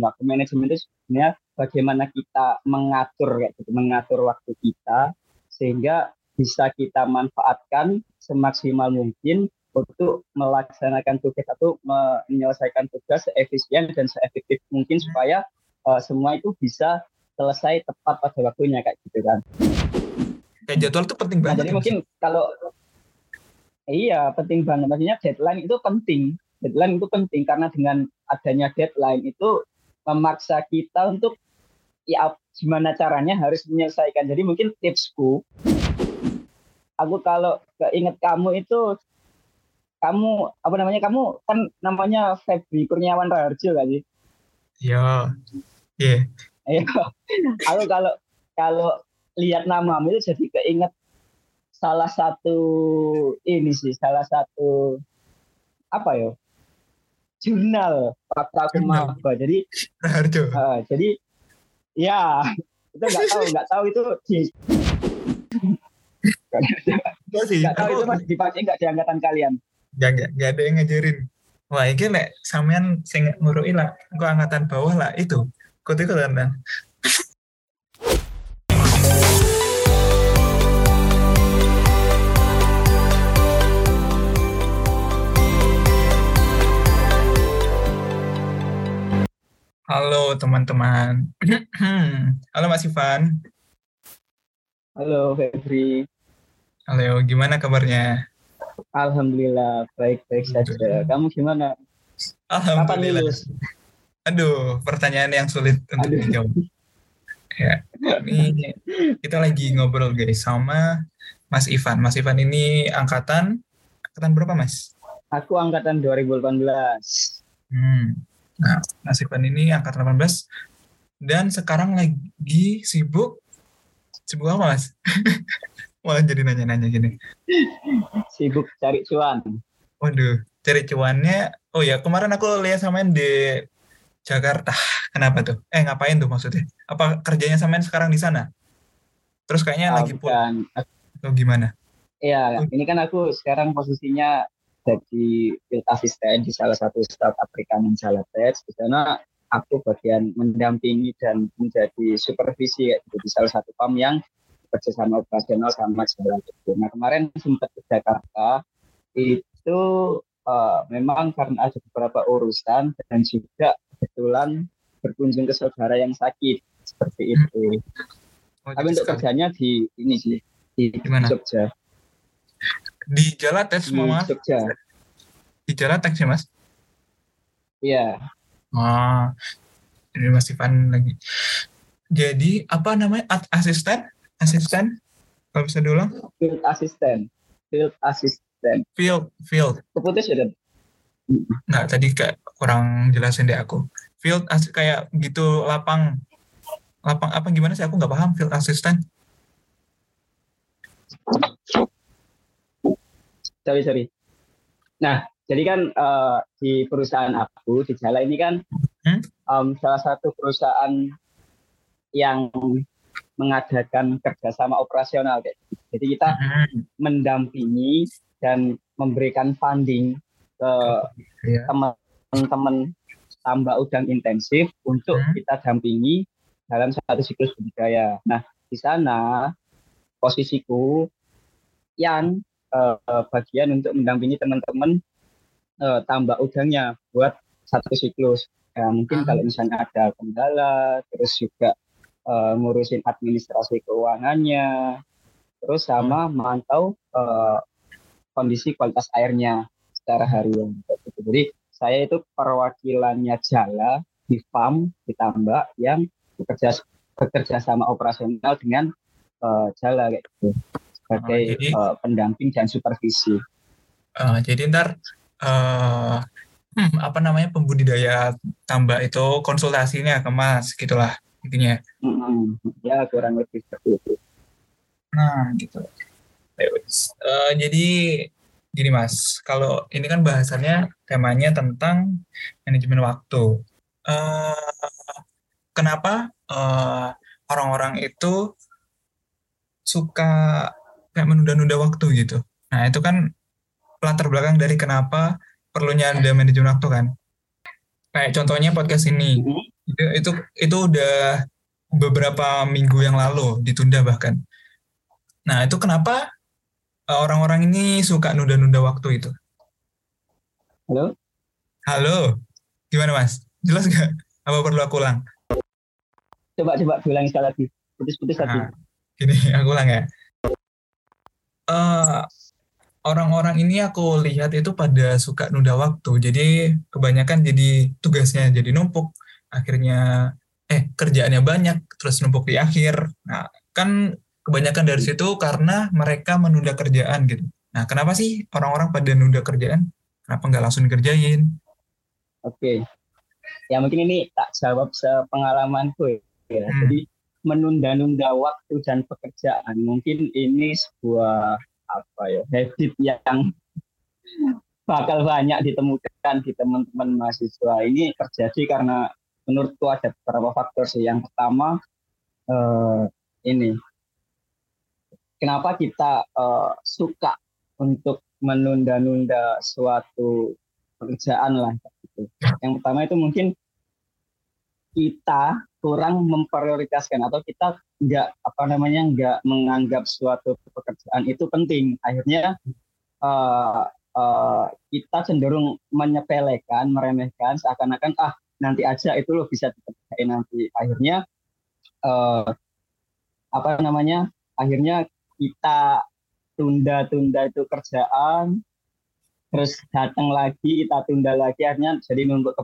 waktu manajemen itu sebenarnya bagaimana kita mengatur kayak gitu, mengatur waktu kita sehingga bisa kita manfaatkan semaksimal mungkin untuk melaksanakan tugas atau menyelesaikan tugas seefisien dan seefektif mungkin supaya uh, semua itu bisa selesai tepat pada waktunya kayak gitu kan. Kayak jadwal itu penting banget. Nah, jadi ya, mungkin kalau iya penting banget maksudnya deadline itu penting. Deadline itu penting karena dengan adanya deadline itu memaksa kita untuk ya gimana caranya harus menyelesaikan. Jadi mungkin tipsku aku kalau keinget kamu itu kamu apa namanya kamu kan namanya Febri Kurniawan Raharjo kan sih? Iya. Iya. Iya. Aku kalau kalau lihat namamu itu jadi keinget salah satu ini sih, salah satu apa ya? Jurnal waktu aku maba. Jadi Raharjo. Uh, jadi ya itu nggak tahu nggak tahu itu di Gak sih. Gak tahu itu masih dipakai nggak di angkatan kalian? Gak, gak, gak ada yang ngajarin. Wah, ini nek sampean sing ngurui lah, kok angkatan bawah lah itu. Kok itu kan Halo teman-teman. Halo Mas Ivan. Halo Febri. Halo, gimana kabarnya? Alhamdulillah, baik-baik saja. Kamu gimana? Alhamdulillah. Aduh, pertanyaan yang sulit untuk Aduh. dijawab. Ya, ini kita lagi ngobrol guys sama Mas Ivan. Mas Ivan ini angkatan angkatan berapa Mas? Aku angkatan 2018. Hmm. Nah, Mas Ivan ini angkatan 18 dan sekarang lagi sibuk sibuk apa Mas? Malah jadi nanya-nanya gini. Sibuk cari cuan. Waduh, cari cuannya. Oh ya, kemarin aku lihat samain di Jakarta. Kenapa tuh? Eh, ngapain tuh maksudnya? Apa kerjanya samain sekarang di sana? Terus kayaknya oh, lagi pulang. Atau gimana? Iya, oh. ini kan aku sekarang posisinya jadi field assistant di salah satu startup perikanan Jalatex. Di sana aku bagian mendampingi dan menjadi supervisi ya, di salah satu PAM yang kerjasama operasional sama itu. Nah kemarin sempat ke Jakarta itu uh, memang karena ada beberapa urusan dan juga kebetulan berkunjung ke saudara yang sakit seperti itu. Oh, Tapi untuk kerjanya di ini sih di Di mana? Jogja. Di Jalan Tes Mama? Jogja. Di Jalan Tes ya Mas? Iya. Ah, ini Mas Ivan lagi. Jadi apa namanya asisten? asisten kalau bisa diulang field assistant field assistant field field keputus ya nggak tadi kayak kurang jelasin deh aku field as kayak gitu lapang lapang apa gimana sih aku nggak paham field assistant sorry sorry nah jadi kan uh, di perusahaan aku di Jala ini kan hmm? um, salah satu perusahaan yang mengadakan kerjasama operasional kayak gitu. Jadi kita hmm. mendampingi dan memberikan funding ke iya. teman-teman tambak udang intensif untuk hmm. kita dampingi dalam satu siklus budidaya. Nah, di sana posisiku yang uh, bagian untuk mendampingi teman-teman uh, tambak udangnya buat satu siklus. Ya, mungkin hmm. kalau misalnya ada kendala, terus juga uh, ngurusin administrasi keuangannya, terus sama hmm. memantau uh, kondisi kualitas airnya secara harian. Jadi saya itu perwakilannya Jala di farm di tambak yang bekerja bekerja sama operasional dengan uh, Jala kayak gitu sebagai uh, jadi, uh, pendamping dan supervisi. Uh, jadi ntar uh, hmm, apa namanya pembudidaya tambak itu konsultasinya ke Mas gitulah intinya. Hmm, ya kurang lebih seperti itu. Nah gitu. Uh, jadi gini mas, kalau ini kan bahasannya temanya tentang manajemen waktu. Uh, kenapa orang orang-orang itu suka kayak menunda-nunda waktu gitu? Nah itu kan latar belakang dari kenapa perlunya ada manajemen waktu kan. Kayak contohnya podcast ini. Itu, itu itu udah beberapa minggu yang lalu ditunda bahkan. Nah itu kenapa eh, orang-orang ini suka nunda-nunda waktu itu? Halo? Halo, gimana mas? Jelas gak? Apa perlu aku ulang? Coba coba ulang sekali lagi. Putus-putus tadi. Nah, gini, aku ulang ya. Uh, orang-orang ini aku lihat itu pada suka nunda waktu. Jadi kebanyakan jadi tugasnya jadi numpuk. Akhirnya eh kerjaannya banyak terus numpuk di akhir. Nah, kan kebanyakan dari situ karena mereka menunda kerjaan gitu. Nah, kenapa sih orang-orang pada nunda kerjaan? Kenapa nggak langsung dikerjain? Oke. Ya mungkin ini tak jawab sepengalamanku ya. Hmm. Jadi menunda-nunda waktu dan pekerjaan. Mungkin ini sebuah apa ya habit yang bakal banyak ditemukan di teman-teman mahasiswa. Ini terjadi karena menurutku ada beberapa faktor sih. Yang pertama uh, ini kenapa kita uh, suka untuk menunda-nunda suatu pekerjaan lah gitu. yang pertama itu mungkin kita kurang memprioritaskan atau kita nggak apa namanya nggak menganggap suatu pekerjaan itu penting. Akhirnya uh, uh, kita cenderung menyepelekan meremehkan seakan-akan ah nanti aja itu lo bisa dikerjain nanti. Akhirnya uh, apa namanya akhirnya kita tunda-tunda itu kerjaan terus datang lagi kita tunda lagi akhirnya jadi numpuk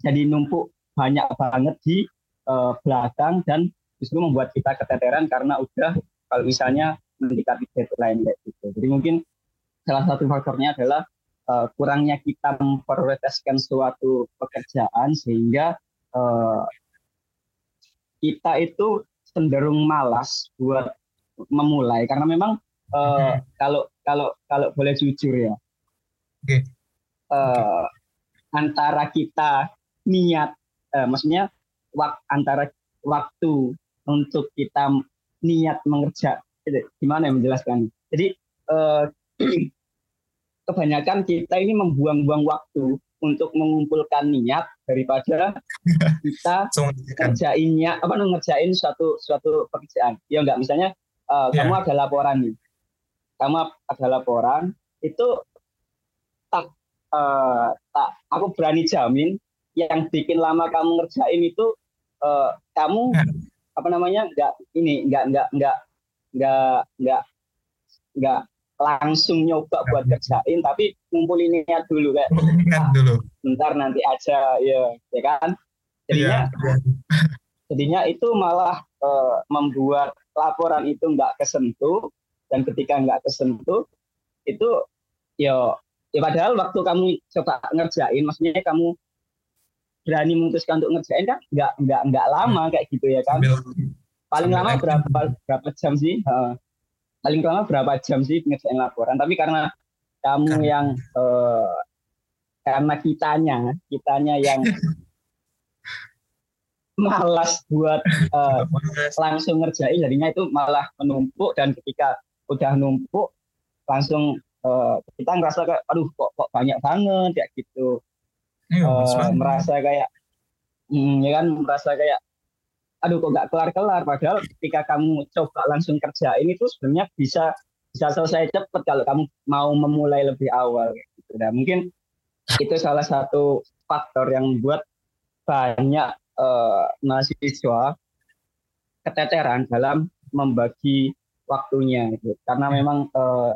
jadi numpuk banyak banget di uh, belakang dan justru membuat kita keteteran karena udah kalau misalnya mendekati deadline kayak gitu. Jadi mungkin salah satu faktornya adalah uh, kurangnya kita memprioritaskan suatu pekerjaan sehingga uh, kita itu cenderung malas buat memulai karena memang uh, hmm. kalau kalau kalau boleh jujur ya okay. Uh, antara kita niat uh, maksudnya wak, antara waktu untuk kita niat mengerja. Gimana yang menjelaskan? Jadi uh, kebanyakan kita ini membuang-buang waktu untuk mengumpulkan niat daripada kita kerjainnya apa ngerjain suatu suatu pekerjaan. Ya enggak? Misalnya uh, eh, yeah. kamu ada laporan nih. Kamu ada laporan itu tak uh, tak aku berani jamin yang bikin lama kamu ngerjain itu uh, kamu ya. apa namanya nggak ini nggak nggak nggak nggak nggak nggak langsung nyoba buat kerjain tapi ngumpulin niat dulu kayak niat dulu. bentar nanti aja ya ya kan? Jadinya ya, jadinya itu malah uh, membuat laporan itu nggak kesentuh dan ketika nggak kesentuh itu ya ya padahal waktu kamu coba ngerjain maksudnya kamu berani memutuskan untuk ngerjain kan? Nggak nggak nggak lama kayak gitu ya kan? Paling lama berapa berapa jam sih? Uh, paling lama berapa jam sih ngerjain laporan? Tapi karena kamu kan. yang uh, karena kitanya kitanya yang malas buat uh, langsung ngerjain jadinya itu malah menumpuk dan ketika udah numpuk langsung uh, kita ngerasa kayak aduh kok kok banyak banget ya gitu uh, merasa kayak hmm, ya kan merasa kayak aduh kok nggak kelar-kelar padahal ketika kamu coba langsung kerja ini tuh sebenarnya bisa bisa selesai cepat kalau kamu mau memulai lebih awal gitu. Nah, mungkin itu salah satu faktor yang membuat banyak uh, mahasiswa keteteran dalam membagi waktunya gitu. Karena hmm. memang uh,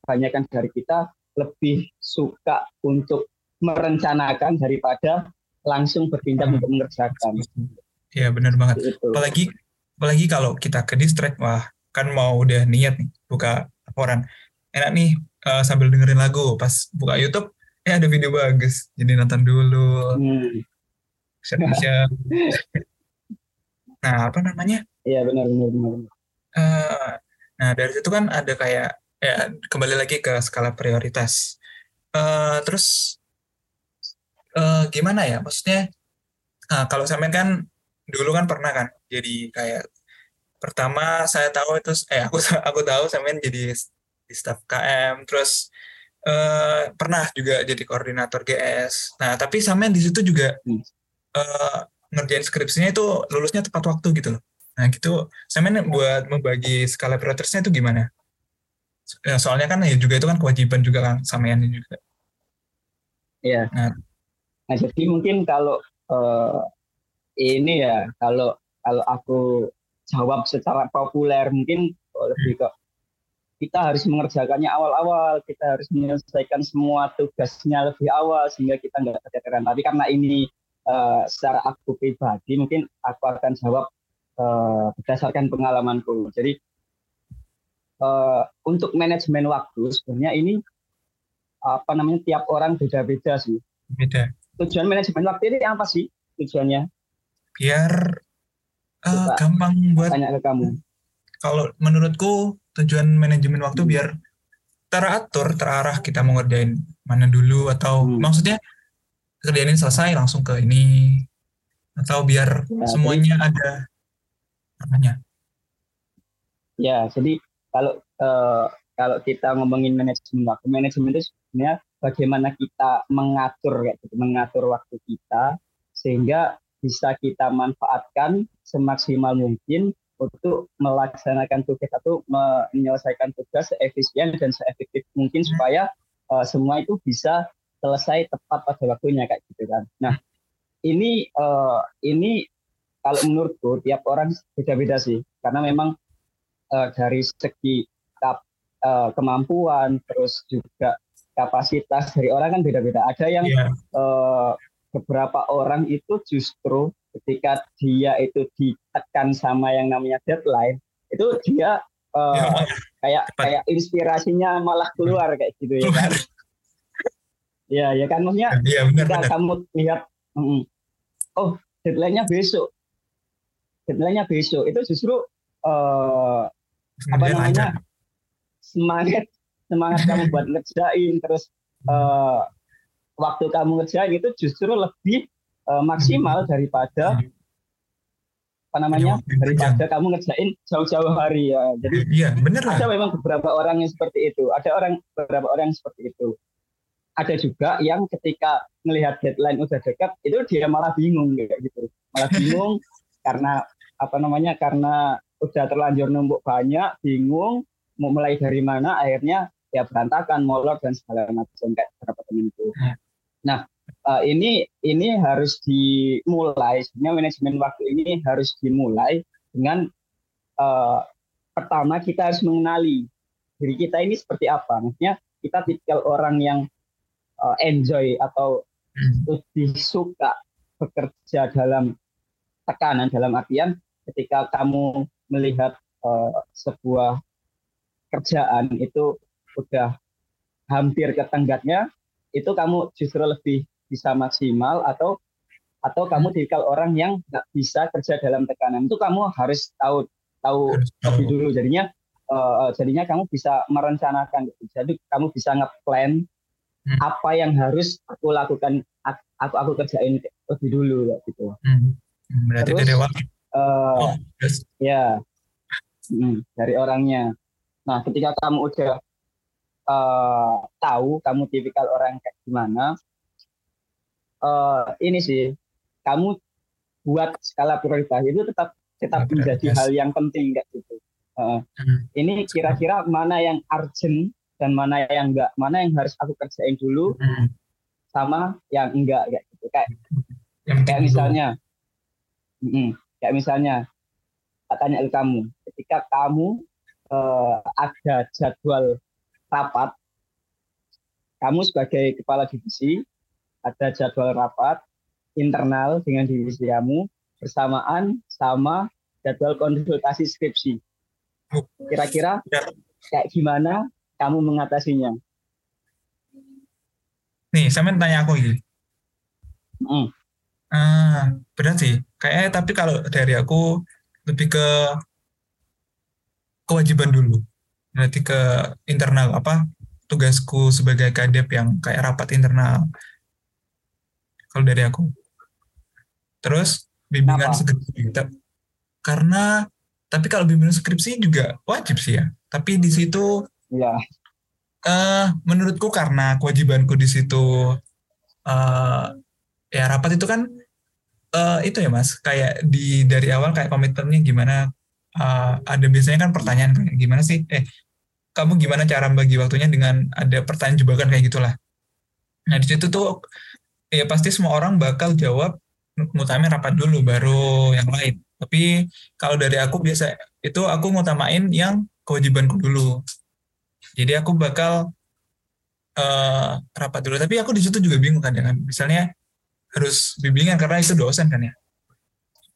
kebanyakan dari kita lebih suka untuk merencanakan daripada langsung bertindak hmm. untuk mengerjakan. Iya benar banget. Itu. Apalagi apalagi kalau kita ke distrik, wah kan mau udah niat nih buka laporan. Enak nih uh, sambil dengerin lagu, pas buka YouTube, eh ada video bagus, jadi nonton dulu. Hmm. Nah apa namanya? Iya benar benar benar. Uh, nah dari situ kan ada kayak ya kembali lagi ke skala prioritas. Uh, terus uh, gimana ya maksudnya nah, kalau sampean kan dulu kan pernah kan jadi kayak pertama saya tahu itu eh aku aku tahu sampean jadi di staff KM terus uh, pernah juga jadi koordinator GS nah tapi sampean di situ juga uh, ngerjain skripsinya itu lulusnya tepat waktu gitu loh. Nah gitu, saya main buat membagi skala prioritasnya itu gimana? Ya, soalnya kan ya juga itu kan kewajiban juga kan ini juga. Iya. Nah, nah jadi mungkin kalau uh, ini ya kalau kalau aku jawab secara populer mungkin lebih ke kita harus mengerjakannya awal-awal, kita harus menyelesaikan semua tugasnya lebih awal sehingga kita nggak keteteran. Tapi karena ini uh, secara aku pribadi, mungkin aku akan jawab uh, berdasarkan pengalamanku. Jadi uh, untuk manajemen waktu sebenarnya ini apa namanya tiap orang beda-beda sih. Beda. Tujuan manajemen waktu ini apa sih tujuannya? Biar uh, gampang buat tanya ke kamu. Kalau menurutku tujuan manajemen waktu hmm. biar teratur, terarah kita mau ngerjain mana dulu atau hmm. maksudnya kerjaan ini selesai langsung ke ini atau biar ya, semuanya jadi, ada namanya. Ya, jadi kalau uh, kalau kita ngomongin manajemen waktu, manajemen itu sebenarnya bagaimana kita mengatur ya, mengatur waktu kita sehingga bisa kita manfaatkan semaksimal mungkin untuk melaksanakan tugas atau menyelesaikan tugas seefisien dan seefektif mungkin supaya uh, semua itu bisa selesai tepat pada waktunya kayak gitu kan. Nah ini uh, ini kalau menurutku tiap orang beda-beda sih karena memang uh, dari segi uh, kemampuan terus juga kapasitas dari orang kan beda-beda. Ada yang yeah. Iya. uh, beberapa orang itu justru ketika dia itu ditekan sama yang namanya deadline itu dia uh, ya, kayak cepat. kayak inspirasinya malah keluar kayak gitu ya kan ya ya kan maksudnya ya, benar, ketika benar. kamu lihat mm, oh deadline-nya besok deadline-nya besok itu justru uh, apa namanya semangat semangat kamu buat ngerjain terus uh, waktu kamu ngerjain itu justru lebih uh, maksimal hmm. daripada hmm. apa namanya daripada kamu ngerjain jauh-jauh hari ya. Jadi iya, bener ada memang beberapa orang yang seperti itu. Ada orang beberapa orang yang seperti itu. Ada juga yang ketika melihat deadline udah dekat itu dia malah bingung gitu. Malah bingung karena apa namanya karena udah terlanjur numpuk banyak, bingung mau mulai dari mana akhirnya ya berantakan, molor dan segala macam kayak beberapa teman itu. Nah, uh, ini ini harus dimulai sebenarnya manajemen waktu ini harus dimulai dengan uh, pertama kita harus mengenali diri kita ini seperti apa maksudnya kita tipikal orang yang uh, enjoy atau lebih suka bekerja dalam tekanan dalam artian ketika kamu melihat uh, sebuah kerjaan itu udah hampir ke tenggatnya itu kamu justru lebih bisa maksimal atau atau kamu tipikal orang yang nggak bisa kerja dalam tekanan. Itu kamu harus tahu tahu lebih dulu. Jadinya uh, jadinya kamu bisa merencanakan jadi kamu bisa ngeplan hmm. apa yang harus aku lakukan aku aku kerjain lebih dulu gitu. Hmm. berarti Terus, dari uh, oh, yes. ya. Hmm, dari orangnya nah ketika kamu udah uh, tahu kamu tipikal orang kayak gimana uh, ini sih kamu buat skala prioritas itu tetap tetap menjadi hal yang penting kayak gitu. Uh, hmm. Ini kira-kira mana yang urgent dan mana yang enggak, mana yang harus aku kerjain dulu, hmm. sama yang enggak kayak gitu. Kayak, yang kayak misalnya, mm, kayak misalnya, tanya ke kamu, ketika kamu uh, ada jadwal rapat, kamu sebagai kepala divisi ada jadwal rapat internal dengan divisi kamu bersamaan sama jadwal konsultasi skripsi. Kira-kira ya. kayak gimana kamu mengatasinya? Nih, saya mau tanya aku ini. Mm. Ah, benar sih. Kayaknya tapi kalau dari aku lebih ke kewajiban dulu. Berarti ke internal apa tugasku sebagai kadep yang kayak rapat internal kalau dari aku. Terus bimbingan skripsi karena tapi kalau bimbingan skripsi juga wajib sih ya. Tapi di situ ya. Uh, menurutku karena kewajibanku di situ uh, ya rapat itu kan uh, itu ya mas kayak di dari awal kayak komitmennya gimana uh, ada biasanya kan pertanyaan kayak gimana sih? Eh kamu gimana cara bagi waktunya dengan ada pertanyaan jebakan kayak gitulah. Nah di situ tuh ya pasti semua orang bakal jawab ngutamain rapat dulu baru yang lain. Tapi kalau dari aku biasa itu aku ngutamain yang kewajibanku dulu. Jadi aku bakal uh, rapat dulu. Tapi aku di situ juga bingung kan dengan misalnya harus bimbingan karena itu dosen kan ya?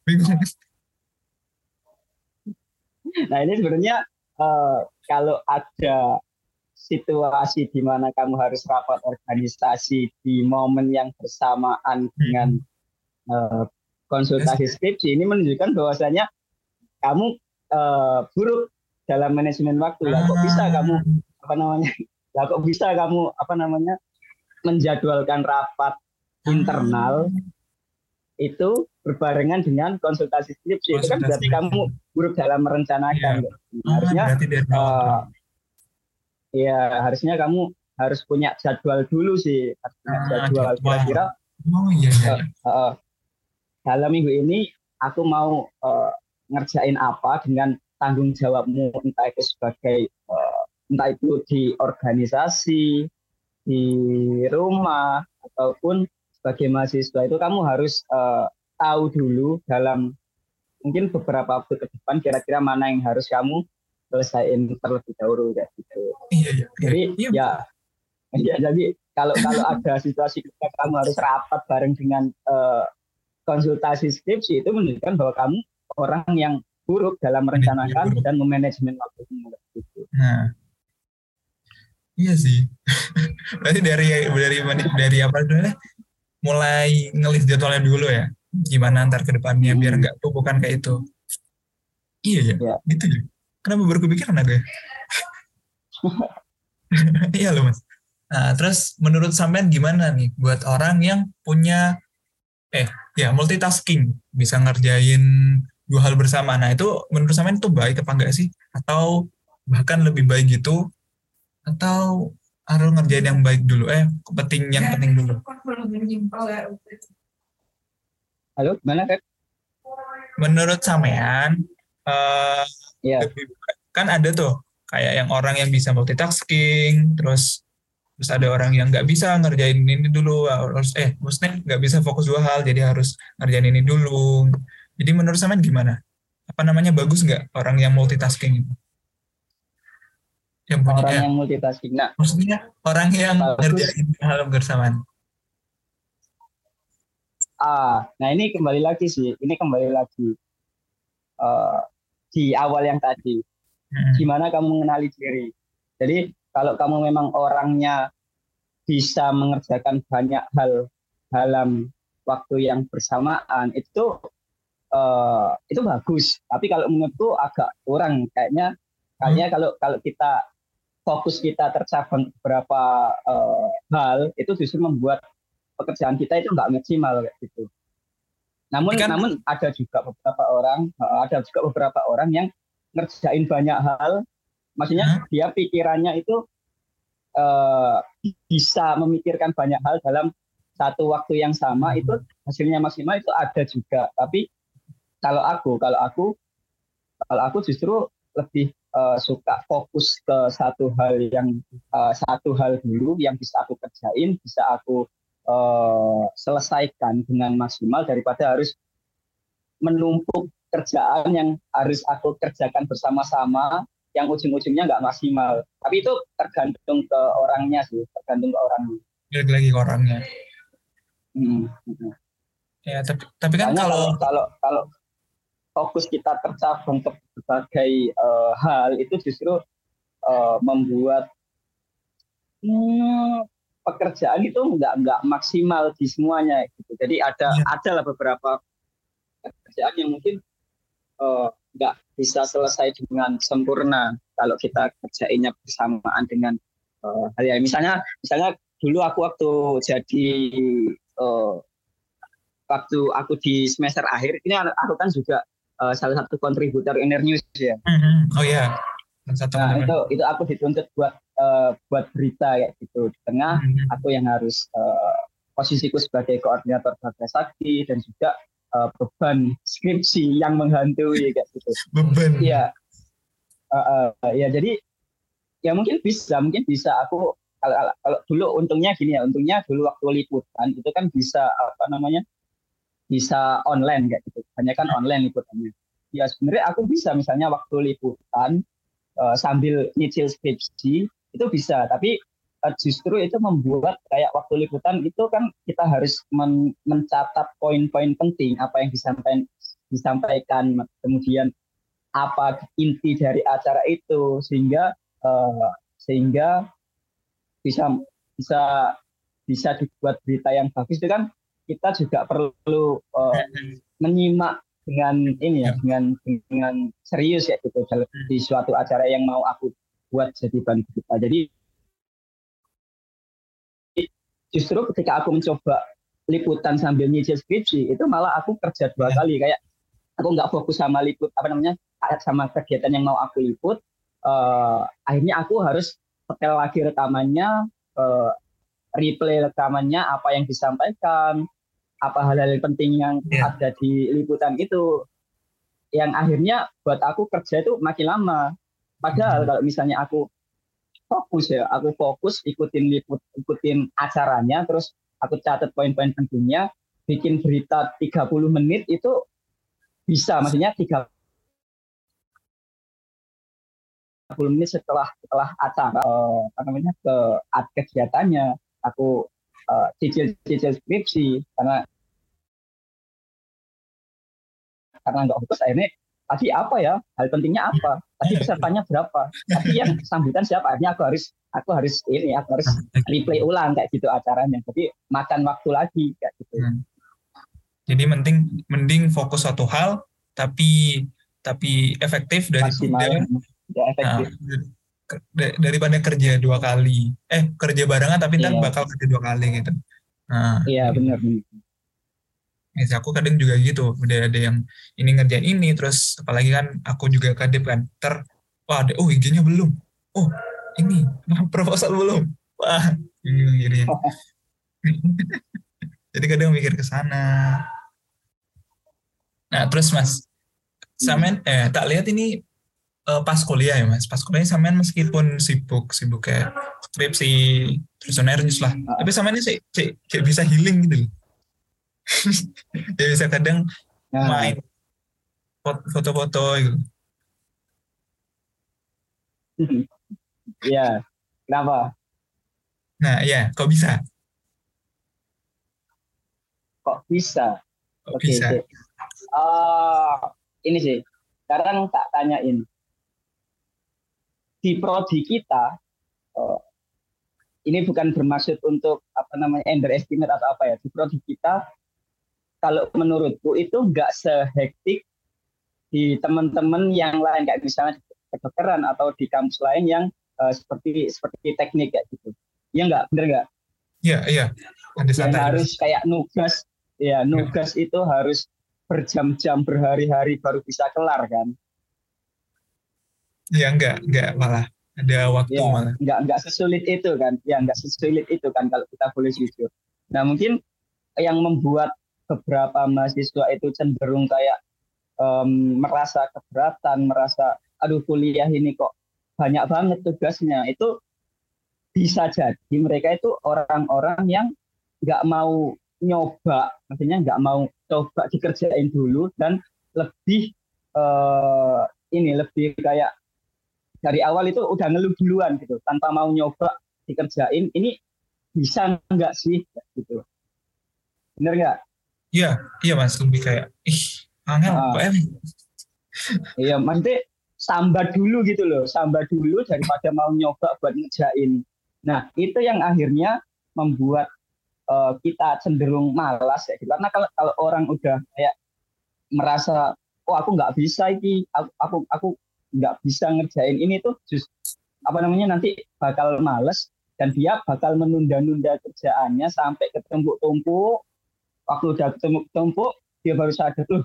Bingung nah ini sebenarnya uh, kalau ada situasi di mana kamu harus rapat organisasi di momen yang bersamaan hmm. dengan uh, konsultasi skripsi ini menunjukkan bahwasanya kamu uh, buruk dalam manajemen waktu. Lah kok bisa kamu apa namanya lah kok bisa kamu apa namanya menjadwalkan rapat internal itu berbarengan dengan konsultasi skripsi. Itu kan berarti kamu buruk dalam merencanakan ya. nah, harusnya uh, ya harusnya kamu harus punya jadwal dulu sih. Ah, jadwal kira-kira oh, iya, iya. Uh, uh, dalam minggu ini aku mau uh, ngerjain apa dengan tanggung jawabmu entah itu sebagai uh, entah itu di organisasi di rumah ataupun sebagai mahasiswa itu kamu harus uh, tahu dulu dalam mungkin beberapa waktu ke depan kira-kira mana yang harus kamu selesaiin terlebih dahulu kayak gitu. Iya, iya. Jadi iya. ya ya jadi kalau kalau ada situasi ketika kamu harus rapat bareng dengan uh, konsultasi skripsi itu menunjukkan bahwa kamu orang yang buruk dalam merencanakan dan memanajemen waktu gitu. Nah, iya sih. Berarti dari dari dari apa dulu mulai ngelis jadwalnya dulu ya. Gimana antar ke depannya hmm. biar nggak bukan kayak itu. Iya ya, ya. gitu ya. Kenapa baru kepikiran aku ya? Iya loh mas. Nah terus menurut sampean gimana nih buat orang yang punya eh ya multitasking bisa ngerjain dua hal bersama. Nah itu menurut sampean itu baik apa enggak sih? Atau bahkan lebih baik gitu? Atau harus ngerjain yang baik dulu. Eh penting yang penting dulu. halo mana kan menurut sampean uh, ya. kan ada tuh kayak yang orang yang bisa multitasking terus terus ada orang yang nggak bisa ngerjain ini dulu harus eh maksudnya nggak bisa fokus dua hal jadi harus ngerjain ini dulu. Jadi menurut sampean gimana? Apa namanya bagus nggak orang yang multitasking itu yang punya orang yang multitasking. Nah, maksudnya orang yang ngerjain hal bersamaan. Ah, nah ini kembali lagi sih, ini kembali lagi uh, di awal yang tadi, hmm. gimana kamu mengenali diri. Jadi kalau kamu memang orangnya bisa mengerjakan banyak hal dalam waktu yang bersamaan itu uh, itu bagus. Tapi kalau menurutku agak kurang kayaknya. Kayaknya hmm. kalau kalau kita fokus kita tercabang beberapa uh, hal itu justru membuat pekerjaan kita itu nggak maksimal kayak gitu. Namun kan, namun ada juga beberapa orang uh, ada juga beberapa orang yang ngerjain banyak hal, maksudnya hmm? dia pikirannya itu uh, bisa memikirkan banyak hal dalam satu waktu yang sama hmm. itu hasilnya maksimal itu ada juga. Tapi kalau aku kalau aku kalau aku justru lebih uh, suka fokus ke satu hal yang uh, satu hal dulu yang bisa aku kerjain, bisa aku uh, selesaikan dengan maksimal daripada harus menumpuk kerjaan yang harus aku kerjakan bersama-sama yang ujung-ujungnya nggak maksimal. Tapi itu tergantung ke orangnya sih, tergantung ke orangnya. Lagi lagi ke orangnya. Hmm. Ya, tapi tapi kan kalau kalau kalau fokus kita tercabang ke berbagai uh, hal itu justru uh, membuat hmm, pekerjaan itu nggak nggak maksimal di semuanya gitu. Jadi ada ya. ada lah beberapa pekerjaan yang mungkin uh, nggak bisa selesai dengan sempurna kalau kita kerjainnya bersamaan dengan uh, hal yang misalnya misalnya dulu aku waktu jadi uh, waktu aku di semester akhir ini aku kan juga uh, salah satu kontributor Inner News ya. Mm-hmm. Oh iya. Satu nah itu itu aku dituntut buat uh, buat berita ya gitu di tengah mm-hmm. aku yang harus uh, posisiku sebagai koordinator Bagas Sakti dan juga uh, beban skripsi yang menghantui kayak gitu. Beban. Iya. Uh, uh, ya jadi ya mungkin bisa, mungkin bisa aku kalau, kalau dulu untungnya gini ya, untungnya dulu waktu liputan itu kan bisa apa namanya bisa online kayak gitu, banyak kan online liputannya. Ya sebenarnya aku bisa misalnya waktu liputan uh, sambil nyicil skripsi itu bisa, tapi uh, justru itu membuat kayak waktu liputan itu kan kita harus men mencatat poin-poin penting apa yang disampaikan disampaikan kemudian apa inti dari acara itu sehingga uh, sehingga bisa bisa bisa dibuat berita yang bagus. Itu kan kita juga perlu uh, menyimak dengan ini ya, ya dengan dengan serius ya gitu di suatu acara yang mau aku buat jadi bahan berita. Jadi justru ketika aku mencoba liputan sambil nyicil skripsi itu malah aku kerja dua ya. kali kayak aku nggak fokus sama liput apa namanya sama kegiatan yang mau aku liput uh, akhirnya aku harus setel lagi rekamannya, uh, replay rekamannya, apa yang disampaikan, apa hal-hal penting yang yeah. ada di liputan itu, yang akhirnya buat aku kerja itu makin lama. Padahal hmm. kalau misalnya aku fokus ya, aku fokus ikutin liput, ikutin acaranya, terus aku catat poin-poin pentingnya, bikin berita 30 menit itu bisa, maksudnya 30 30 menit setelah setelah acara uh, apa namanya ke kegiatannya aku uh, cicil cicil skripsi karena karena nggak fokus akhirnya tadi apa ya? Hal pentingnya apa? Tadi pesertanya berapa? Tapi yang sambutan siapa? Akhirnya aku harus aku harus ini aku harus replay ulang kayak gitu acaranya. Jadi makan waktu lagi kayak gitu. Hmm. jadi mending mending fokus satu hal tapi tapi efektif dari tidak efektif. Nah, daripada kerja dua kali, eh kerja barengan tapi ntar iya. bakal kerja dua kali gitu. Nah, iya benar. Ya, aku kadang juga gitu, udah ada yang ini ngerjain ini, terus apalagi kan aku juga kadip kan, ter, wah ada, oh IG-nya belum, oh ini proposal belum, wah ini jadi, jadi kadang mikir ke sana. Nah terus mas, Samen, eh tak lihat ini uh, pas kuliah ya mas pas kuliah sampean meskipun sibuk sibuk kayak skripsi terus nerjus lah uh. tapi sampean ini sih kayak bisa healing gitu ya bisa kadang uh. main foto-foto gitu Iya, kenapa? Nah, ya, kok bisa? Kok bisa? Kok Oke, bisa? Uh, ini sih, sekarang tak tanyain di prodi kita uh, ini bukan bermaksud untuk apa namanya underestimate atau apa ya. Di prodi kita kalau menurutku itu nggak sehektik di teman-teman yang lain kayak misalnya di kedokteran atau di kampus lain yang uh, seperti seperti teknik kayak gitu. Ya nggak? Bener nggak? Iya iya. Yang harus kayak nugas ya nugas ya. itu harus berjam-jam berhari-hari baru bisa kelar kan Ya enggak, enggak malah ada waktu ya, malah. Enggak enggak sesulit itu kan. Ya enggak sesulit itu kan kalau kita boleh jujur. Nah, mungkin yang membuat beberapa mahasiswa itu cenderung kayak um, merasa keberatan, merasa aduh kuliah ini kok banyak banget tugasnya. Itu bisa jadi mereka itu orang-orang yang nggak mau nyoba, maksudnya nggak mau coba dikerjain dulu dan lebih uh, ini lebih kayak dari awal itu udah ngeluh duluan gitu tanpa mau nyoba dikerjain ini bisa nggak sih? Gitu. Bener nggak? Iya iya mas lebih kayak ih angel nah, apa iya maksudnya sambat dulu gitu loh sambat dulu daripada mau nyoba buat ngerjain. Nah itu yang akhirnya membuat uh, kita cenderung malas ya gitu. karena kalau kalau orang udah kayak merasa oh aku nggak bisa ini aku aku, aku nggak bisa ngerjain ini tuh just apa namanya nanti bakal males dan dia bakal menunda-nunda kerjaannya sampai ketumpuk-tumpuk waktu udah ketumpuk-tumpuk dia baru sadar tuh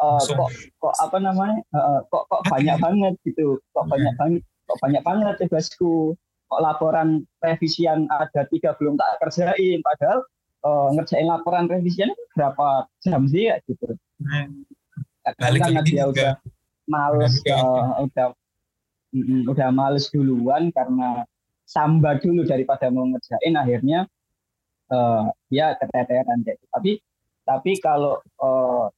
uh, kok kok apa namanya uh, kok kok banyak banget gitu kok banyak banget kok banyak banget tugasku kok laporan revisi yang ada tiga belum tak kerjain padahal uh, ngerjain laporan revisinya berapa jam sih ya gitu. Hmm. Balik karena dia juga. udah males, uh, udah mm, udah males duluan karena samba dulu daripada mau ngerjain akhirnya uh, ya keteteran kayak gitu. Tapi tapi kalau uh,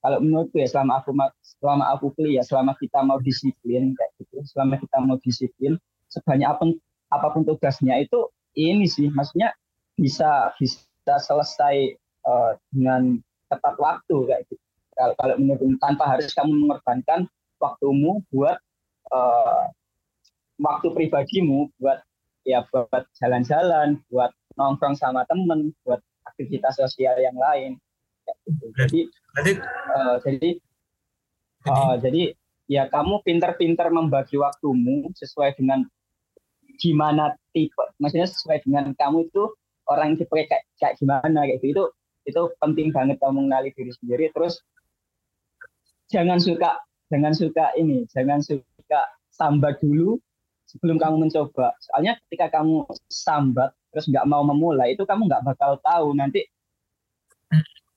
kalau menurutku ya selama aku selama aku kuliah selama kita mau disiplin kayak gitu selama kita mau disiplin sebanyak apa pun apa pun tugasnya itu ini sih maksudnya bisa bisa selesai uh, dengan tepat waktu kayak gitu. Kalau kalau menurutku tanpa harus kamu mengorbankan waktumu buat uh, waktu pribadimu buat ya buat jalan-jalan buat nongkrong sama temen buat aktivitas sosial yang lain gitu. Jadi jadi uh, jadi uh, jadi ya kamu pinter-pinter membagi waktumu sesuai dengan gimana tipe, maksudnya sesuai dengan kamu itu orang tipe kayak, kayak gimana kayak gitu. Itu itu penting banget kamu mengenali diri sendiri. Terus jangan suka jangan suka ini, jangan suka sambat dulu sebelum kamu mencoba. Soalnya ketika kamu sambat terus nggak mau memulai itu kamu nggak bakal tahu nanti.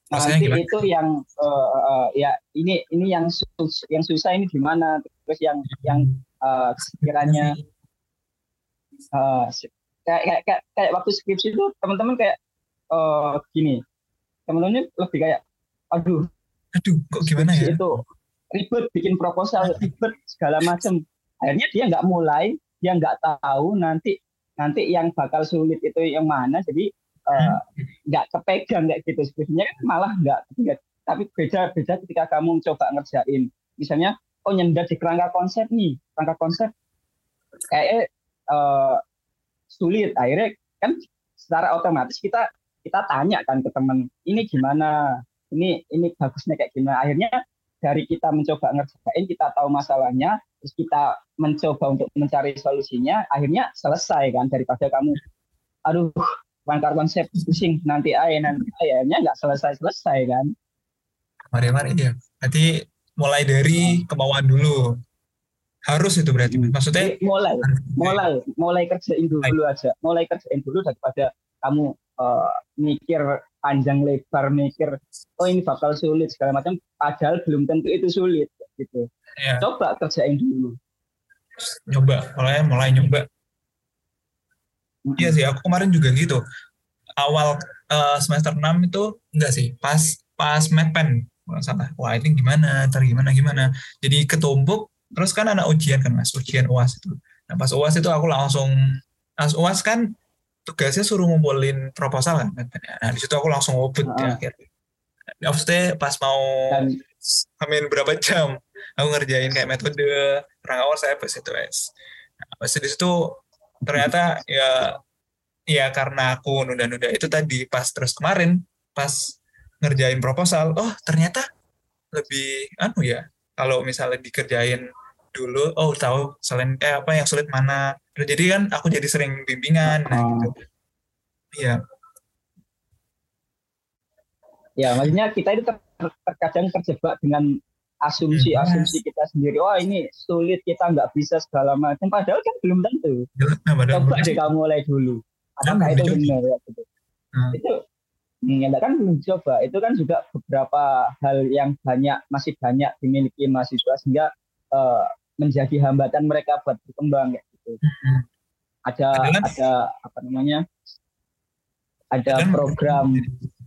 Nanti gimana? itu yang uh, uh, ya ini ini yang sus, yang susah ini gimana? Terus yang yang uh, sekiranya uh, kayak, kayak kayak waktu skripsi itu teman-teman kayak uh, gini. Teman-teman lebih kayak aduh. Aduh kok gimana ya? Itu ribet bikin proposal ribet segala macam akhirnya dia nggak mulai dia nggak tahu nanti nanti yang bakal sulit itu yang mana. Jadi Eh, nggak uh, kepegang kayak gitu. Sebenarnya kan malah nggak tapi beda beda ketika kamu coba ngerjain. Misalnya oh nyender di kerangka konsep nih. Kerangka konsep kayak uh, sulit. Akhirnya kan secara otomatis kita kita tanya kan ke teman ini gimana? Ini ini bagusnya kayak gimana? Akhirnya dari kita mencoba ngerjain kita tahu masalahnya terus kita mencoba untuk mencari solusinya akhirnya selesai kan daripada kamu aduh bangkar konsep pusing nanti aja nanti ayahnya nggak selesai selesai kan. Mari mari ya nanti mulai dari kemauan dulu. Harus itu berarti maksudnya mulai mulai mulai kerjain dulu aja. Mulai kerjain dulu daripada kamu uh, mikir panjang lebar mikir oh ini bakal sulit segala macam padahal belum tentu itu sulit gitu ya. coba kerjain dulu nyoba mulai mulai nyoba Iya sih, aku kemarin juga gitu. Awal uh, semester 6 itu enggak sih, pas pas medpen salah. Wah ini gimana, ntar gimana gimana. Jadi ketumpuk, terus kan ada ujian kan mas, ujian uas itu. Nah pas uas itu aku langsung, pas uas kan tugasnya suruh ngumpulin proposal kan Nah di situ aku langsung open uh -huh. di akhir. Maksudnya pas mau Dan, amin berapa jam, aku ngerjain kayak metode perang awal saya pas itu es. Pas di situ ternyata ya ya karena aku nunda-nunda itu tadi pas terus kemarin pas ngerjain proposal oh ternyata lebih anu ya kalau misalnya dikerjain dulu oh tahu selain eh apa yang sulit mana jadi kan aku jadi sering bimbingan nah gitu iya ya maksudnya kita itu ter terkadang terjebak dengan asumsi-asumsi hmm. kita sendiri. Wah ini sulit kita nggak bisa segala macam. Padahal kan belum tentu. Nah, Coba deh kamu mulai dulu. Apakah itu benar ya? Gitu. Hmm. Itu ya kan belum coba. Itu kan juga beberapa hal yang banyak masih banyak dimiliki mahasiswa sehingga uh, menjadi hambatan mereka buat berkembang ya gitu. Hmm. Ada ada apa namanya? Ada program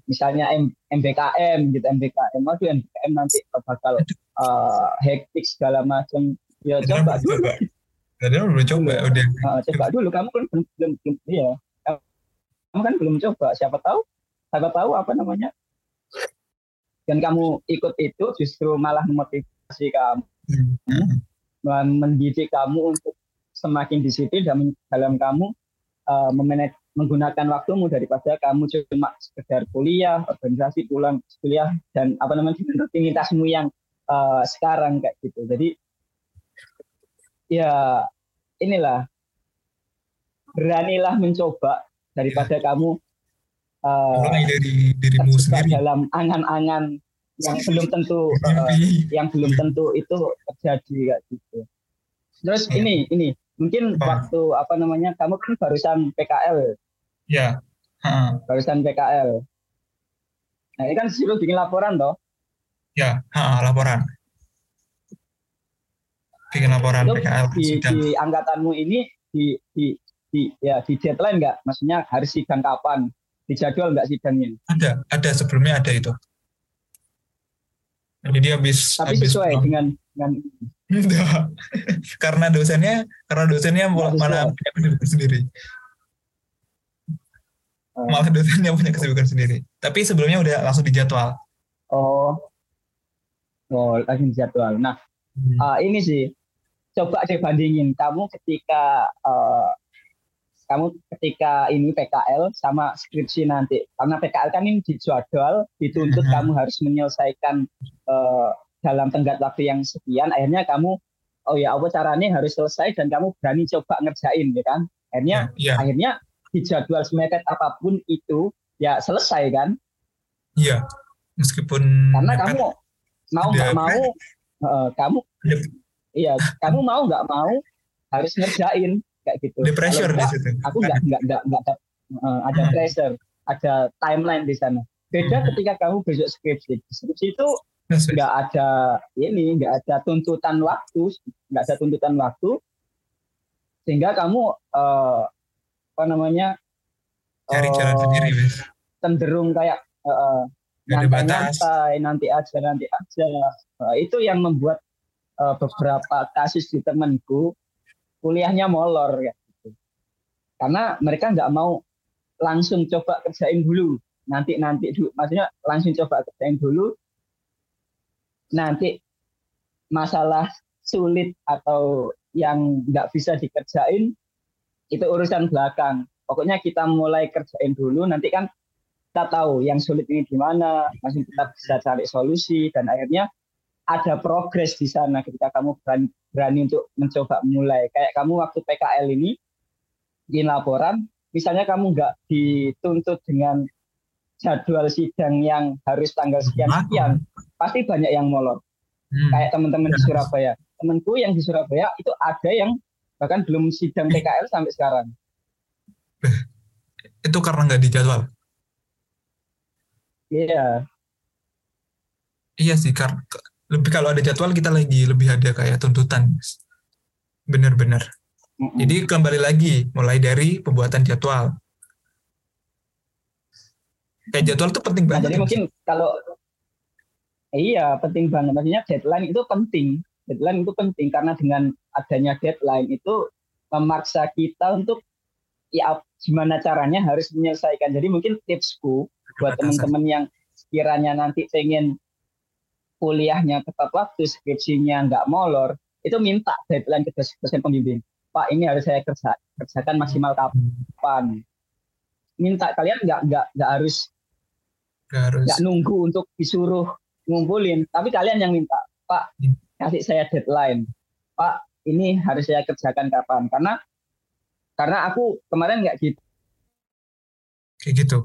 misalnya M, MBKM gitu MBKM aduh MBKM nanti bakal uh, hektik segala macam ya coba dulu coba. Tadi belum coba iya. udah. Uh, coba dulu kamu kan belum belum, belum iya. Kamu kan belum coba. Siapa tahu? Siapa tahu apa namanya? Dan kamu ikut itu justru malah memotivasi kamu, hmm. mendidik kamu untuk semakin disiplin dalam dalam kamu uh, memanage menggunakan waktumu daripada kamu cuma sekedar kuliah, organisasi, pulang kuliah dan apa namanya rutinitasmu yang uh, sekarang kayak gitu. Jadi ya inilah beranilah mencoba daripada ya. kamu uh, dari dirimu sendiri dalam angan-angan yang belum tentu uh, yang belum tentu itu terjadi kayak gitu. Terus ya. ini ini mungkin waktu apa namanya kamu kan barusan PKL Ya. Hmm. Barusan PKL. Nah ini kan disuruh bikin laporan toh? Ya, ha, laporan. Bikin laporan Itu PKL. Di, di angkatanmu ini di, di, di ya di deadline nggak? Maksudnya harus sidang kapan? Di jadwal nggak sidangnya? Ada, ada sebelumnya ada itu. Jadi dia habis Tapi habis sesuai dengan dengan Enggak. karena dosennya karena dosennya malah punya kesibukan sendiri. Oh. Malah dosennya punya kesibukan sendiri. Tapi sebelumnya udah langsung dijadwal. Oh. Oh, langsung dijadwal. Nah, hmm. uh, ini sih coba deh bandingin kamu ketika uh, kamu ketika ini PKL sama skripsi nanti. Karena PKL kan ini dijadwal dituntut uh-huh. kamu harus menyelesaikan uh, dalam tenggat waktu yang sekian. Akhirnya kamu oh ya apa caranya harus selesai dan kamu berani coba ngerjain ya kan? Akhirnya yeah, yeah. akhirnya dijadwal semepet apa pun itu ya selesai kan? Iya. Yeah. meskipun karena kamu mau nggak mau uh, kamu iya kamu mau nggak mau harus ngerjain kayak gitu. Di pressure di situ. Aku nggak nggak nggak nggak uh, ada hmm. pressure, ada timeline di sana. Beda hmm. ketika kamu besok skripsi. Skripsi itu nggak ada ini, nggak ada tuntutan waktu, nggak ada tuntutan waktu, sehingga kamu uh, apa namanya cari uh, jalan eh, sendiri, bis. cenderung kayak uh, nyantai-nyantai, nanti aja, nanti aja. Uh, itu yang membuat uh, beberapa kasus di temanku kuliahnya molor ya. Karena mereka nggak mau langsung coba kerjain dulu. Nanti nanti maksudnya langsung coba kerjain dulu. Nanti masalah sulit atau yang nggak bisa dikerjain itu urusan belakang. Pokoknya kita mulai kerjain dulu. Nanti kan kita tahu yang sulit ini di mana, masih kita bisa cari solusi dan akhirnya ada progres di sana ketika kamu berani, berani untuk mencoba mulai. Kayak kamu waktu PKL ini di laporan, misalnya kamu nggak dituntut dengan jadwal sidang yang harus tanggal sekian sekian, pasti banyak yang molor. Hmm. Kayak teman-teman di Surabaya, temanku yang di Surabaya itu ada yang bahkan belum sidang PKL sampai sekarang. Itu karena nggak dijadwal? Iya. Iya sih, karena lebih kalau ada jadwal kita lagi lebih ada kayak tuntutan. Bener-bener mm-hmm. jadi kembali lagi mulai dari pembuatan jadwal. Kayak jadwal itu penting nah, banget jadi mungkin kalau iya penting banget. Maksudnya deadline itu penting. Deadline itu penting karena dengan adanya deadline itu memaksa kita untuk ya gimana caranya harus menyelesaikan. Jadi mungkin tipsku buat teman-teman yang sekiranya nanti pengen kuliahnya tepat waktu, skripsinya nggak molor, itu minta deadline ke dosen pembimbing. Pak, ini harus saya kerja, kerjakan maksimal kapan? Minta kalian nggak nggak nggak harus nggak nunggu untuk disuruh ngumpulin, tapi kalian yang minta, Pak, kasih saya deadline. Pak, ini harus saya kerjakan kapan? Karena karena aku kemarin nggak gitu. Kayak gitu.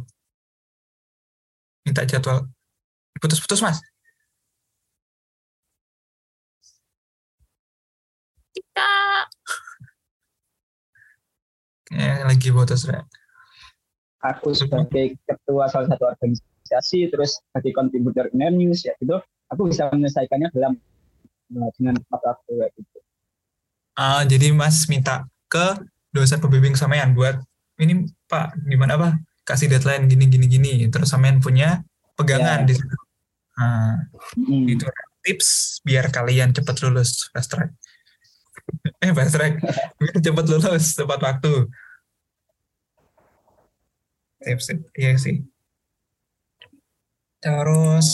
Minta jadwal. Putus-putus, Mas. Kak. Ya, lagi putus, Rek. Aku sebagai ketua salah satu organisasi, terus sebagai kontributor news ya gitu, aku bisa menyelesaikannya dalam eh, dengan tepat waktu ya gitu. Uh, jadi Mas minta ke dosen pembimbing sampean buat ini Pak gimana Pak kasih deadline gini gini gini terus sampean punya pegangan ya. di situ. Uh, hmm. Itu tips biar kalian cepat lulus fast track. Eh fast track cepat lulus tepat waktu tips iya sih terus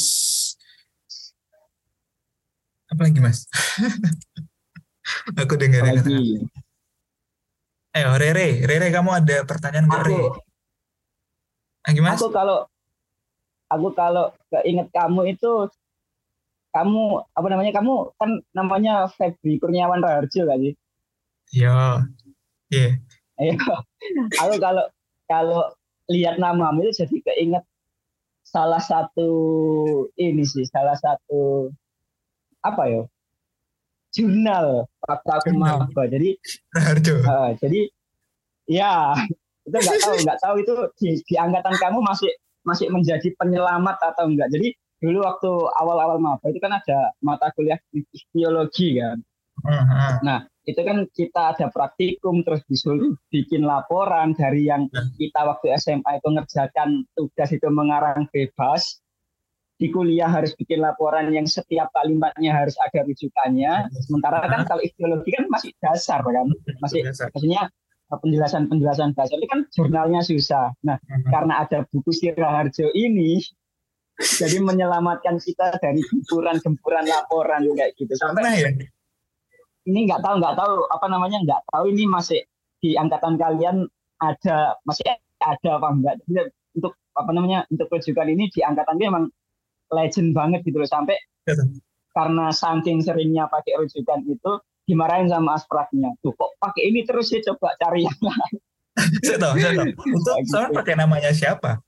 apa lagi mas aku dengerin lagi. Ayo Rere, Rere kamu ada pertanyaan nggak Rere? Ah, gimana? Aku kalau aku kalau keinget kamu itu kamu apa namanya kamu kan namanya Febri Kurniawan Raharjo kan sih? Iya. Iya. Ayo. Aku kalau kalau lihat namamu itu jadi keinget salah satu ini sih, salah satu apa ya? Jurnal waktu aku maba. Jadi Raharjo. Uh, jadi ya itu nggak tahu nggak tahu itu di, di angkatan kamu masih masih menjadi penyelamat atau enggak jadi dulu waktu awal-awal maba itu kan ada mata kuliah biologi kan uh-huh. nah itu kan kita ada praktikum terus disuruh bikin laporan dari yang nah. kita waktu SMA itu ngerjakan tugas itu mengarang bebas di kuliah harus bikin laporan yang setiap kalimatnya harus ada rujukannya. Sementara kan kalau ideologi kan masih dasar kan, masih maksudnya penjelasan-penjelasan dasar itu kan jurnalnya susah. Nah, karena ada buku Siraharjo ini, jadi menyelamatkan kita dari gempuran-gempuran laporan kayak gitu. Sampai ya. ini nggak tahu nggak tahu. Apa namanya? Nggak tahu ini masih di angkatan kalian ada masih ada apa enggak. Untuk apa namanya untuk rujukan ini di angkatan dia memang legend banget gitu loh. Sampai ya, karena saking seringnya pakai rujukan itu dimarahin sama aspraknya tuh kok pakai ini terus ya coba cari yang lain. Saya tahu saya tahu. Itu sama pakai namanya siapa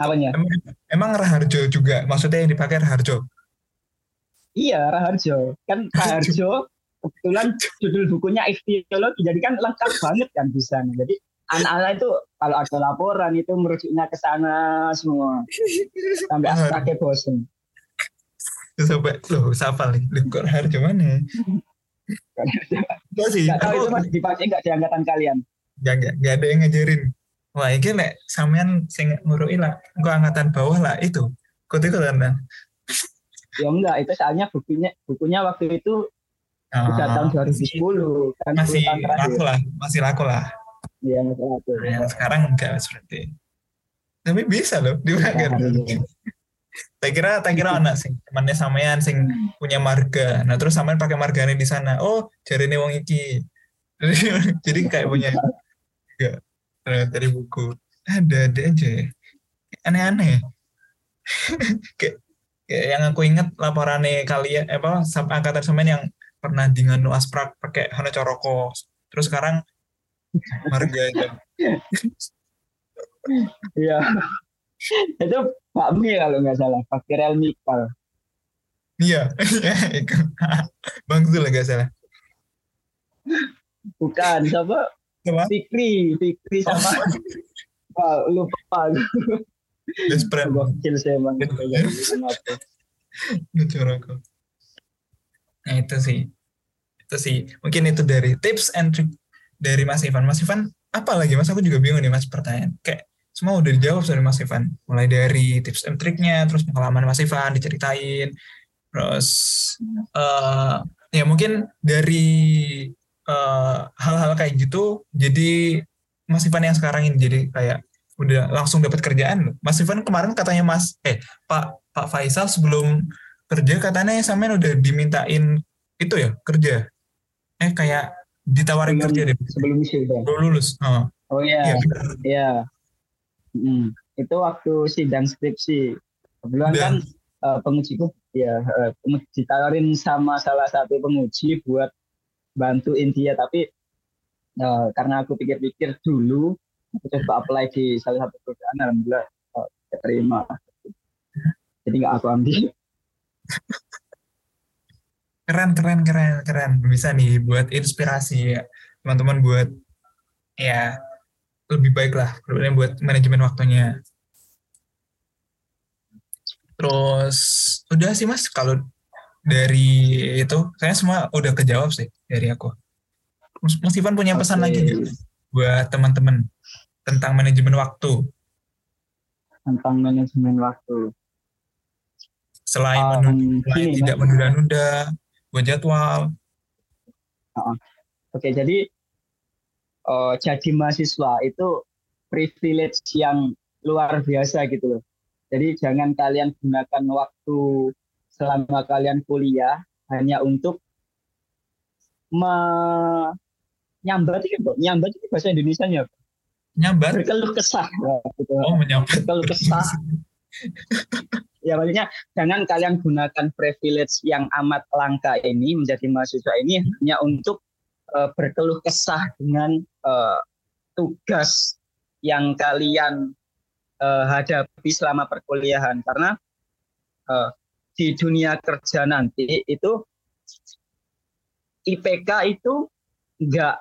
apanya? Emang, emang Raharjo juga? Maksudnya yang dipakai Raharjo? Iya Raharjo. Kan Raharjo kebetulan judul bukunya ikhtiologi. Jadi kan lengkap banget kan bisa jadi anak-anak itu kalau ada laporan itu merujuknya ke sana semua. Sampai akhirnya bosen. Sampai loh siapa nih? Kok harus mana? Gak sih, gak tahu itu masih dipakai nggak di angkatan kalian? Gak, gak, gak ada yang ngajarin. Wah, ini lek sampean sing ngurui lah, kok angkatan bawah lah itu. Kok itu kan? ya enggak, itu soalnya bukunya bukunya waktu itu oh, udah tahun 2010 kan masih laku lah, masih laku lah. Iya, masalah itu. Nah, yang sekarang enggak seperti. Tapi bisa loh dipakai. tak kira tak kira anak sing temannya sampean sing punya marga. Nah terus sampean pakai marganya di sana. Oh, cari nih wong iki. Jadi kayak punya enggak dari buku. Ada ada aja ya. Aneh-aneh. kayak, kayak yang aku ingat laporannya kalian apa angkatan sampean yang pernah di nganu asprak pakai Hana Coroko. Terus sekarang marga itu iya itu Pak Mi kalau nggak salah Pak Kirel Mikal iya Bang Zul nggak salah bukan siapa Fikri Fikri sama oh. lupa Best friend. Gokil saya bang. Nah itu sih. Itu sih. Mungkin itu dari tips and trick dari Mas Ivan. Mas Ivan, apa lagi Mas? Aku juga bingung nih Mas pertanyaan. Kayak semua udah dijawab dari Mas Ivan. Mulai dari tips and triknya, terus pengalaman Mas Ivan diceritain. Terus uh, ya mungkin dari hal-hal uh, kayak gitu, jadi Mas Ivan yang sekarang ini jadi kayak udah langsung dapat kerjaan. Mas Ivan kemarin katanya Mas, eh Pak Pak Faisal sebelum kerja katanya sampean udah dimintain itu ya kerja. Eh kayak ditawarin sebelum, kerja deh sebelum sidang belum lulus oh, oh iya iya ya. hmm. itu waktu sidang skripsi kebetulan kan uh, pengujiku ya uh, ditawarin sama salah satu penguji buat bantu India tapi uh, karena aku pikir-pikir dulu aku coba apply di salah satu perusahaan alhamdulillah uh, terima jadi nggak aku ambil. Keren keren keren keren. Bisa nih buat inspirasi ya teman-teman buat ya lebih baik lah buat manajemen waktunya. Terus udah sih mas kalau dari itu saya semua udah kejawab sih dari aku Mas Ivan punya pesan okay. lagi gak buat teman-teman tentang manajemen waktu tentang manajemen waktu selain, um, menunda, selain tidak menunda-nunda buat jadwal. Uh, Oke, okay, jadi uh, jadi mahasiswa itu privilege yang luar biasa gitu loh. Jadi jangan kalian gunakan waktu selama kalian kuliah hanya untuk menyambat itu, nyambat itu bahasa Indonesia nya Nyambat. Berkeluh kesah. gitu. Oh, menyambat. Berkeluh kesah. ya maksudnya jangan kalian gunakan privilege yang amat langka ini menjadi mahasiswa ini hanya untuk uh, berkeluh kesah dengan uh, tugas yang kalian uh, hadapi selama perkuliahan karena uh, di dunia kerja nanti itu IPK itu enggak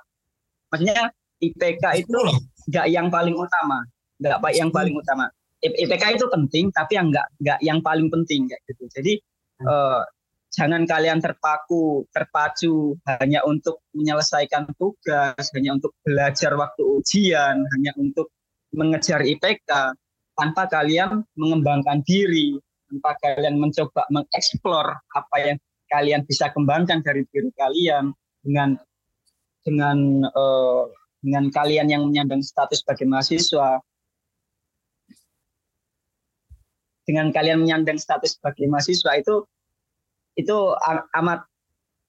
maksudnya IPK itu nggak yang paling utama, nggak pak yang paling utama. IPK itu penting, tapi yang nggak nggak yang paling penting kayak gitu. Jadi uh, jangan kalian terpaku, terpacu hanya untuk menyelesaikan tugas, hanya untuk belajar waktu ujian, hanya untuk mengejar IPK, tanpa kalian mengembangkan diri, tanpa kalian mencoba mengeksplor apa yang kalian bisa kembangkan dari diri kalian dengan dengan uh, dengan kalian yang menyandang status sebagai mahasiswa dengan kalian menyandang status sebagai mahasiswa itu itu amat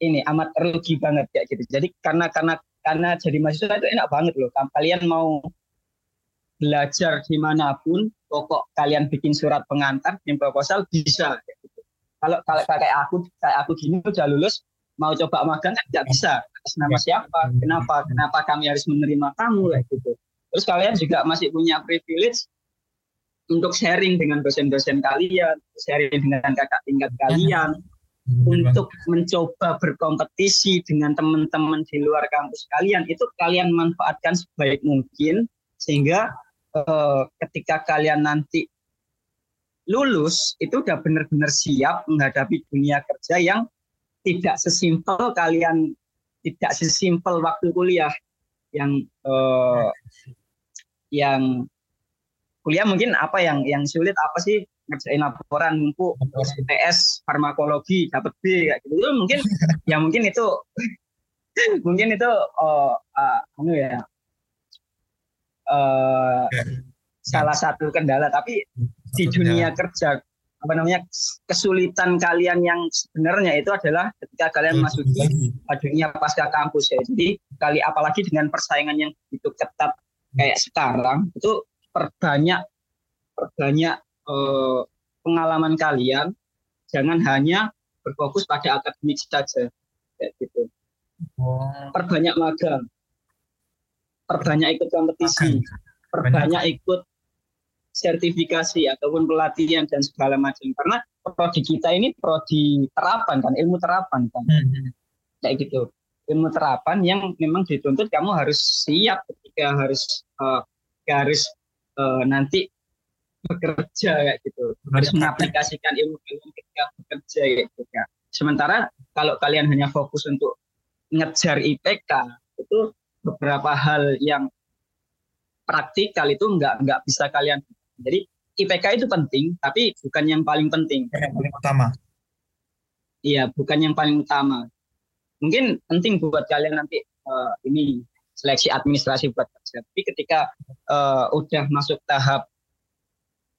ini amat rugi banget kayak gitu. Jadi karena karena karena jadi mahasiswa itu enak banget loh. Kalian mau belajar di mana pun, pokok kalian bikin surat pengantar, bikin proposal bisa. Gitu. Kalau kalau kayak aku kayak aku gini udah lulus, mau coba magang kan tidak bisa. Atas nama siapa? Kenapa? Kenapa kami harus menerima kamu kayak gitu. Terus kalian juga masih punya privilege untuk sharing dengan dosen-dosen kalian, sharing dengan kakak tingkat kalian, untuk mencoba berkompetisi dengan teman-teman di luar kampus kalian, itu kalian manfaatkan sebaik mungkin sehingga eh, ketika kalian nanti lulus itu udah benar-benar siap menghadapi dunia kerja yang tidak sesimpel kalian tidak sesimpel waktu kuliah yang eh, yang kuliah mungkin apa yang yang sulit apa sih? Ngerjain laporan numpuk tes farmakologi dapat B gitu. Itu mungkin ya mungkin itu mungkin itu uh, anu ya uh, salah satu kendala. Tapi di dunia kerja apa namanya kesulitan kalian yang sebenarnya itu adalah ketika kalian masuk di dunia pasca kampus ya. Jadi kali apalagi dengan persaingan yang begitu ketat kayak sekarang itu perbanyak perbanyak eh, pengalaman kalian jangan hanya berfokus pada akademik saja kayak gitu. Oh. perbanyak magang perbanyak ikut kompetisi. Perbanyak ikut sertifikasi ataupun pelatihan dan segala macam. Karena prodi kita ini prodi terapan kan ilmu terapan kan. Hmm. kayak gitu. Ilmu terapan yang memang dituntut kamu harus siap ketika harus uh, harus uh, nanti bekerja kayak gitu. Harus mengaplikasikan ilmu ilmu ketika bekerja kayak gitu sementara kalau kalian hanya fokus untuk ngejar IPK itu beberapa hal yang praktikal itu nggak nggak bisa kalian jadi IPK itu penting tapi bukan yang paling penting. Yang paling utama. Iya bukan yang paling utama. Mungkin penting buat kalian nanti uh, ini seleksi administrasi buat kerja. Tapi ketika uh, udah masuk tahap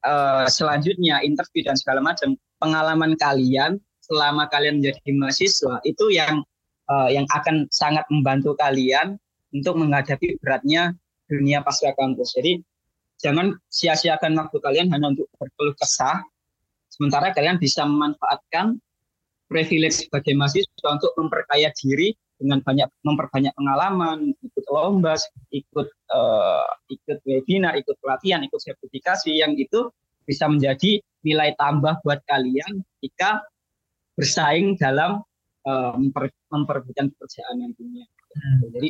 uh, selanjutnya interview dan segala macam, pengalaman kalian selama kalian menjadi mahasiswa itu yang uh, yang akan sangat membantu kalian untuk menghadapi beratnya dunia pasca kampus. Jadi jangan sia-siakan waktu kalian hanya untuk berkeluh kesah, sementara kalian bisa memanfaatkan privilege sebagai mahasiswa untuk memperkaya diri dengan banyak memperbanyak pengalaman, ikut lomba, ikut uh, ikut webinar, ikut pelatihan, ikut sertifikasi yang itu bisa menjadi nilai tambah buat kalian jika bersaing dalam uh, memper, memperebutkan pekerjaan nantinya. Hmm. Jadi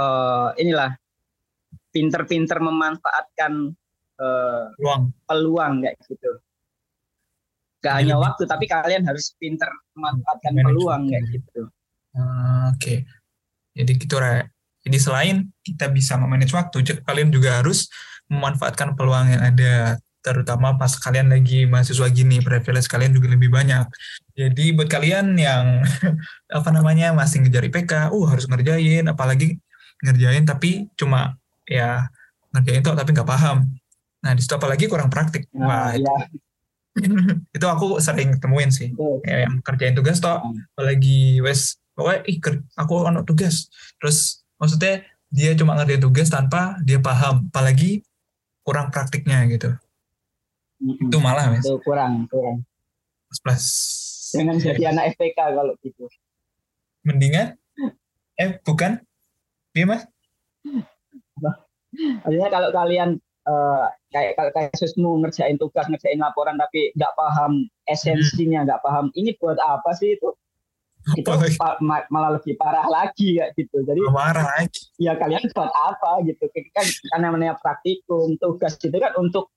uh, inilah pinter-pinter memanfaatkan uh, peluang peluang kayak gitu. Gak hanya waktu, tapi kalian harus pinter memanfaatkan peluang kayak gitu. Ah, oke. Okay. Jadi gitu Re. Jadi selain kita bisa memanage waktu, kalian juga harus memanfaatkan peluang yang ada terutama pas kalian lagi mahasiswa gini privilege kalian juga lebih banyak jadi buat kalian yang apa namanya masih ngejar IPK uh harus ngerjain apalagi ngerjain tapi cuma ya ngerjain tuh tapi nggak paham. Nah di situ apalagi kurang praktik. Nah, wah ya. itu. Aku sering temuin sih. Kayak yang kerjain tugas toh hmm. apalagi wes pokoknya ih aku anak tugas. Terus maksudnya dia cuma ngerti tugas tanpa dia paham. Apalagi kurang praktiknya gitu. Mm-hmm. itu malah mas itu kurang kurang. Plus plus. Jangan ya. jadi anak FPK kalau gitu. Mendingan eh bukan iya mas? Artinya kalau kalian uh, kayak kalau kasusmu ngerjain tugas, ngerjain laporan tapi nggak paham esensinya, nggak paham ini buat apa sih itu? Itu pa malah lebih parah lagi ya gitu. Jadi parah lagi. ya kalian buat apa gitu? Kan karena namanya praktikum tugas gitu kan untuk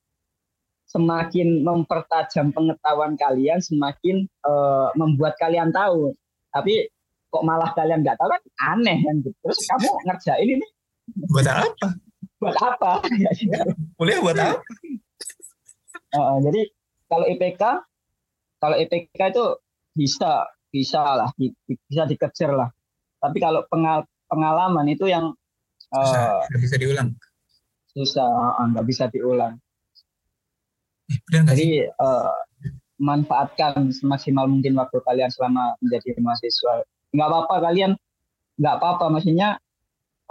semakin mempertajam pengetahuan kalian semakin uh, membuat kalian tahu. Tapi kok malah kalian nggak tahu? Kan aneh kan gitu. Terus kamu ngerjain ini? Buat apa? Buat apa? Kuliah buat apa? Uh, jadi kalau IPK kalau IPK itu bisa bisa lah bisa dikejar lah. Tapi kalau pengal pengalaman itu yang susah, uh, bisa diulang. Susah nggak uh, bisa diulang. Eh, jadi uh, manfaatkan semaksimal mungkin waktu kalian selama menjadi mahasiswa nggak apa-apa kalian nggak apa-apa maksudnya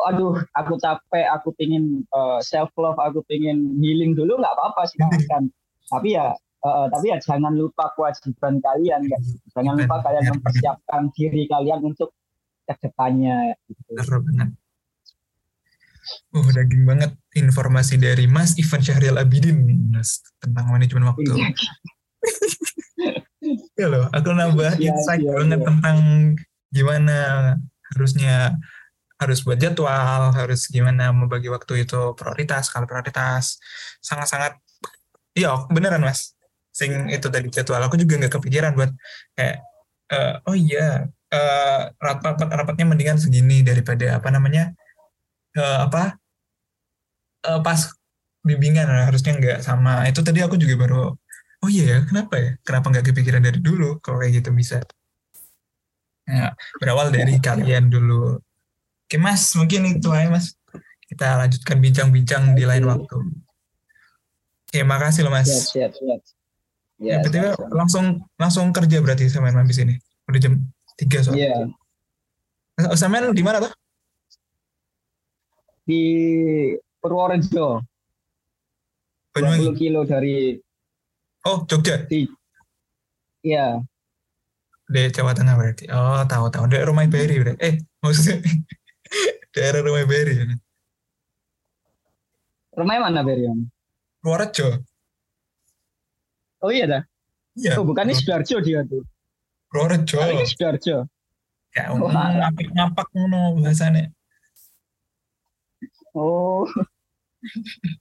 aduh aku capek aku pingin uh, self love aku pingin healing dulu nggak apa-apa sih kan tapi ya Uh, tapi ya jangan lupa kewajiban kalian ya. Jangan lupa kalian mempersiapkan diri kalian untuk ke depannya. Gitu. Benar. Oh daging banget informasi dari Mas Ivan Syahril Abidin nih Mas tentang manajemen waktu. Iya. ya loh, aku nambah ya, insight ya, banget ya. tentang gimana harusnya harus buat jadwal, harus gimana membagi waktu itu prioritas, kalau prioritas sangat-sangat iya beneran mas. Sing itu tadi jadwal. Aku juga nggak kepikiran buat kayak uh, oh iya uh, rapat rapatnya mendingan segini daripada apa namanya uh, apa uh, pas bimbingan. Harusnya nggak sama. Itu tadi aku juga baru oh iya ya kenapa ya? Kenapa nggak kepikiran dari dulu kalau kayak gitu bisa ya, berawal dari kalian dulu oke mas mungkin itu aja mas kita lanjutkan bincang-bincang di lain waktu oke makasih loh mas siap siap siap Ya, ya betul langsung langsung kerja berarti sama di sini. Udah jam tiga soalnya. Iya. Samen di mana tuh? Di Purworejo. Banyuwangi. 20 kilo dari Oh, Jogja. Di Iya. Di Jawa Tengah berarti. Oh, tahu tahu. Daerah Rumah Beri berarti. Eh, maksudnya daerah Rumah Beri. Rumah mana Beri? Purworejo. Oh iya dah. Iya. Oh bukan ini Sidoarjo dia tuh. Purworejo. Oh, ini Sidoarjo. Ya, oh, ngapak ngapak ngono bahasane. Oh.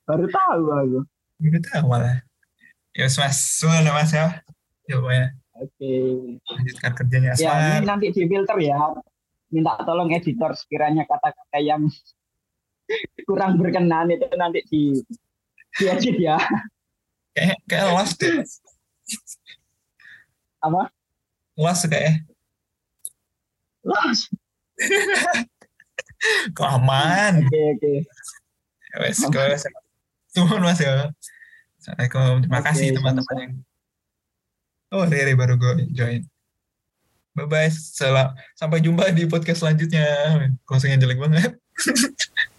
Baru tahu aku. Baru tahu malah. Ya mas, sudah mas ya. Ya. Oke. Okay. Lanjutkan kerjanya. Ya, ini nanti di filter ya. Minta tolong editor sekiranya kata-kata yang kurang berkenan itu nanti di di edit ya. Kayak kayak las deh. Apa? Las kayak las kok aman? Oke oke. Ya wes wes. Tuhan mas ya. Assalamualaikum. Terima kasih teman-teman yang oh Riri baru gue join bye bye Salam. sampai jumpa di podcast selanjutnya closingnya jelek banget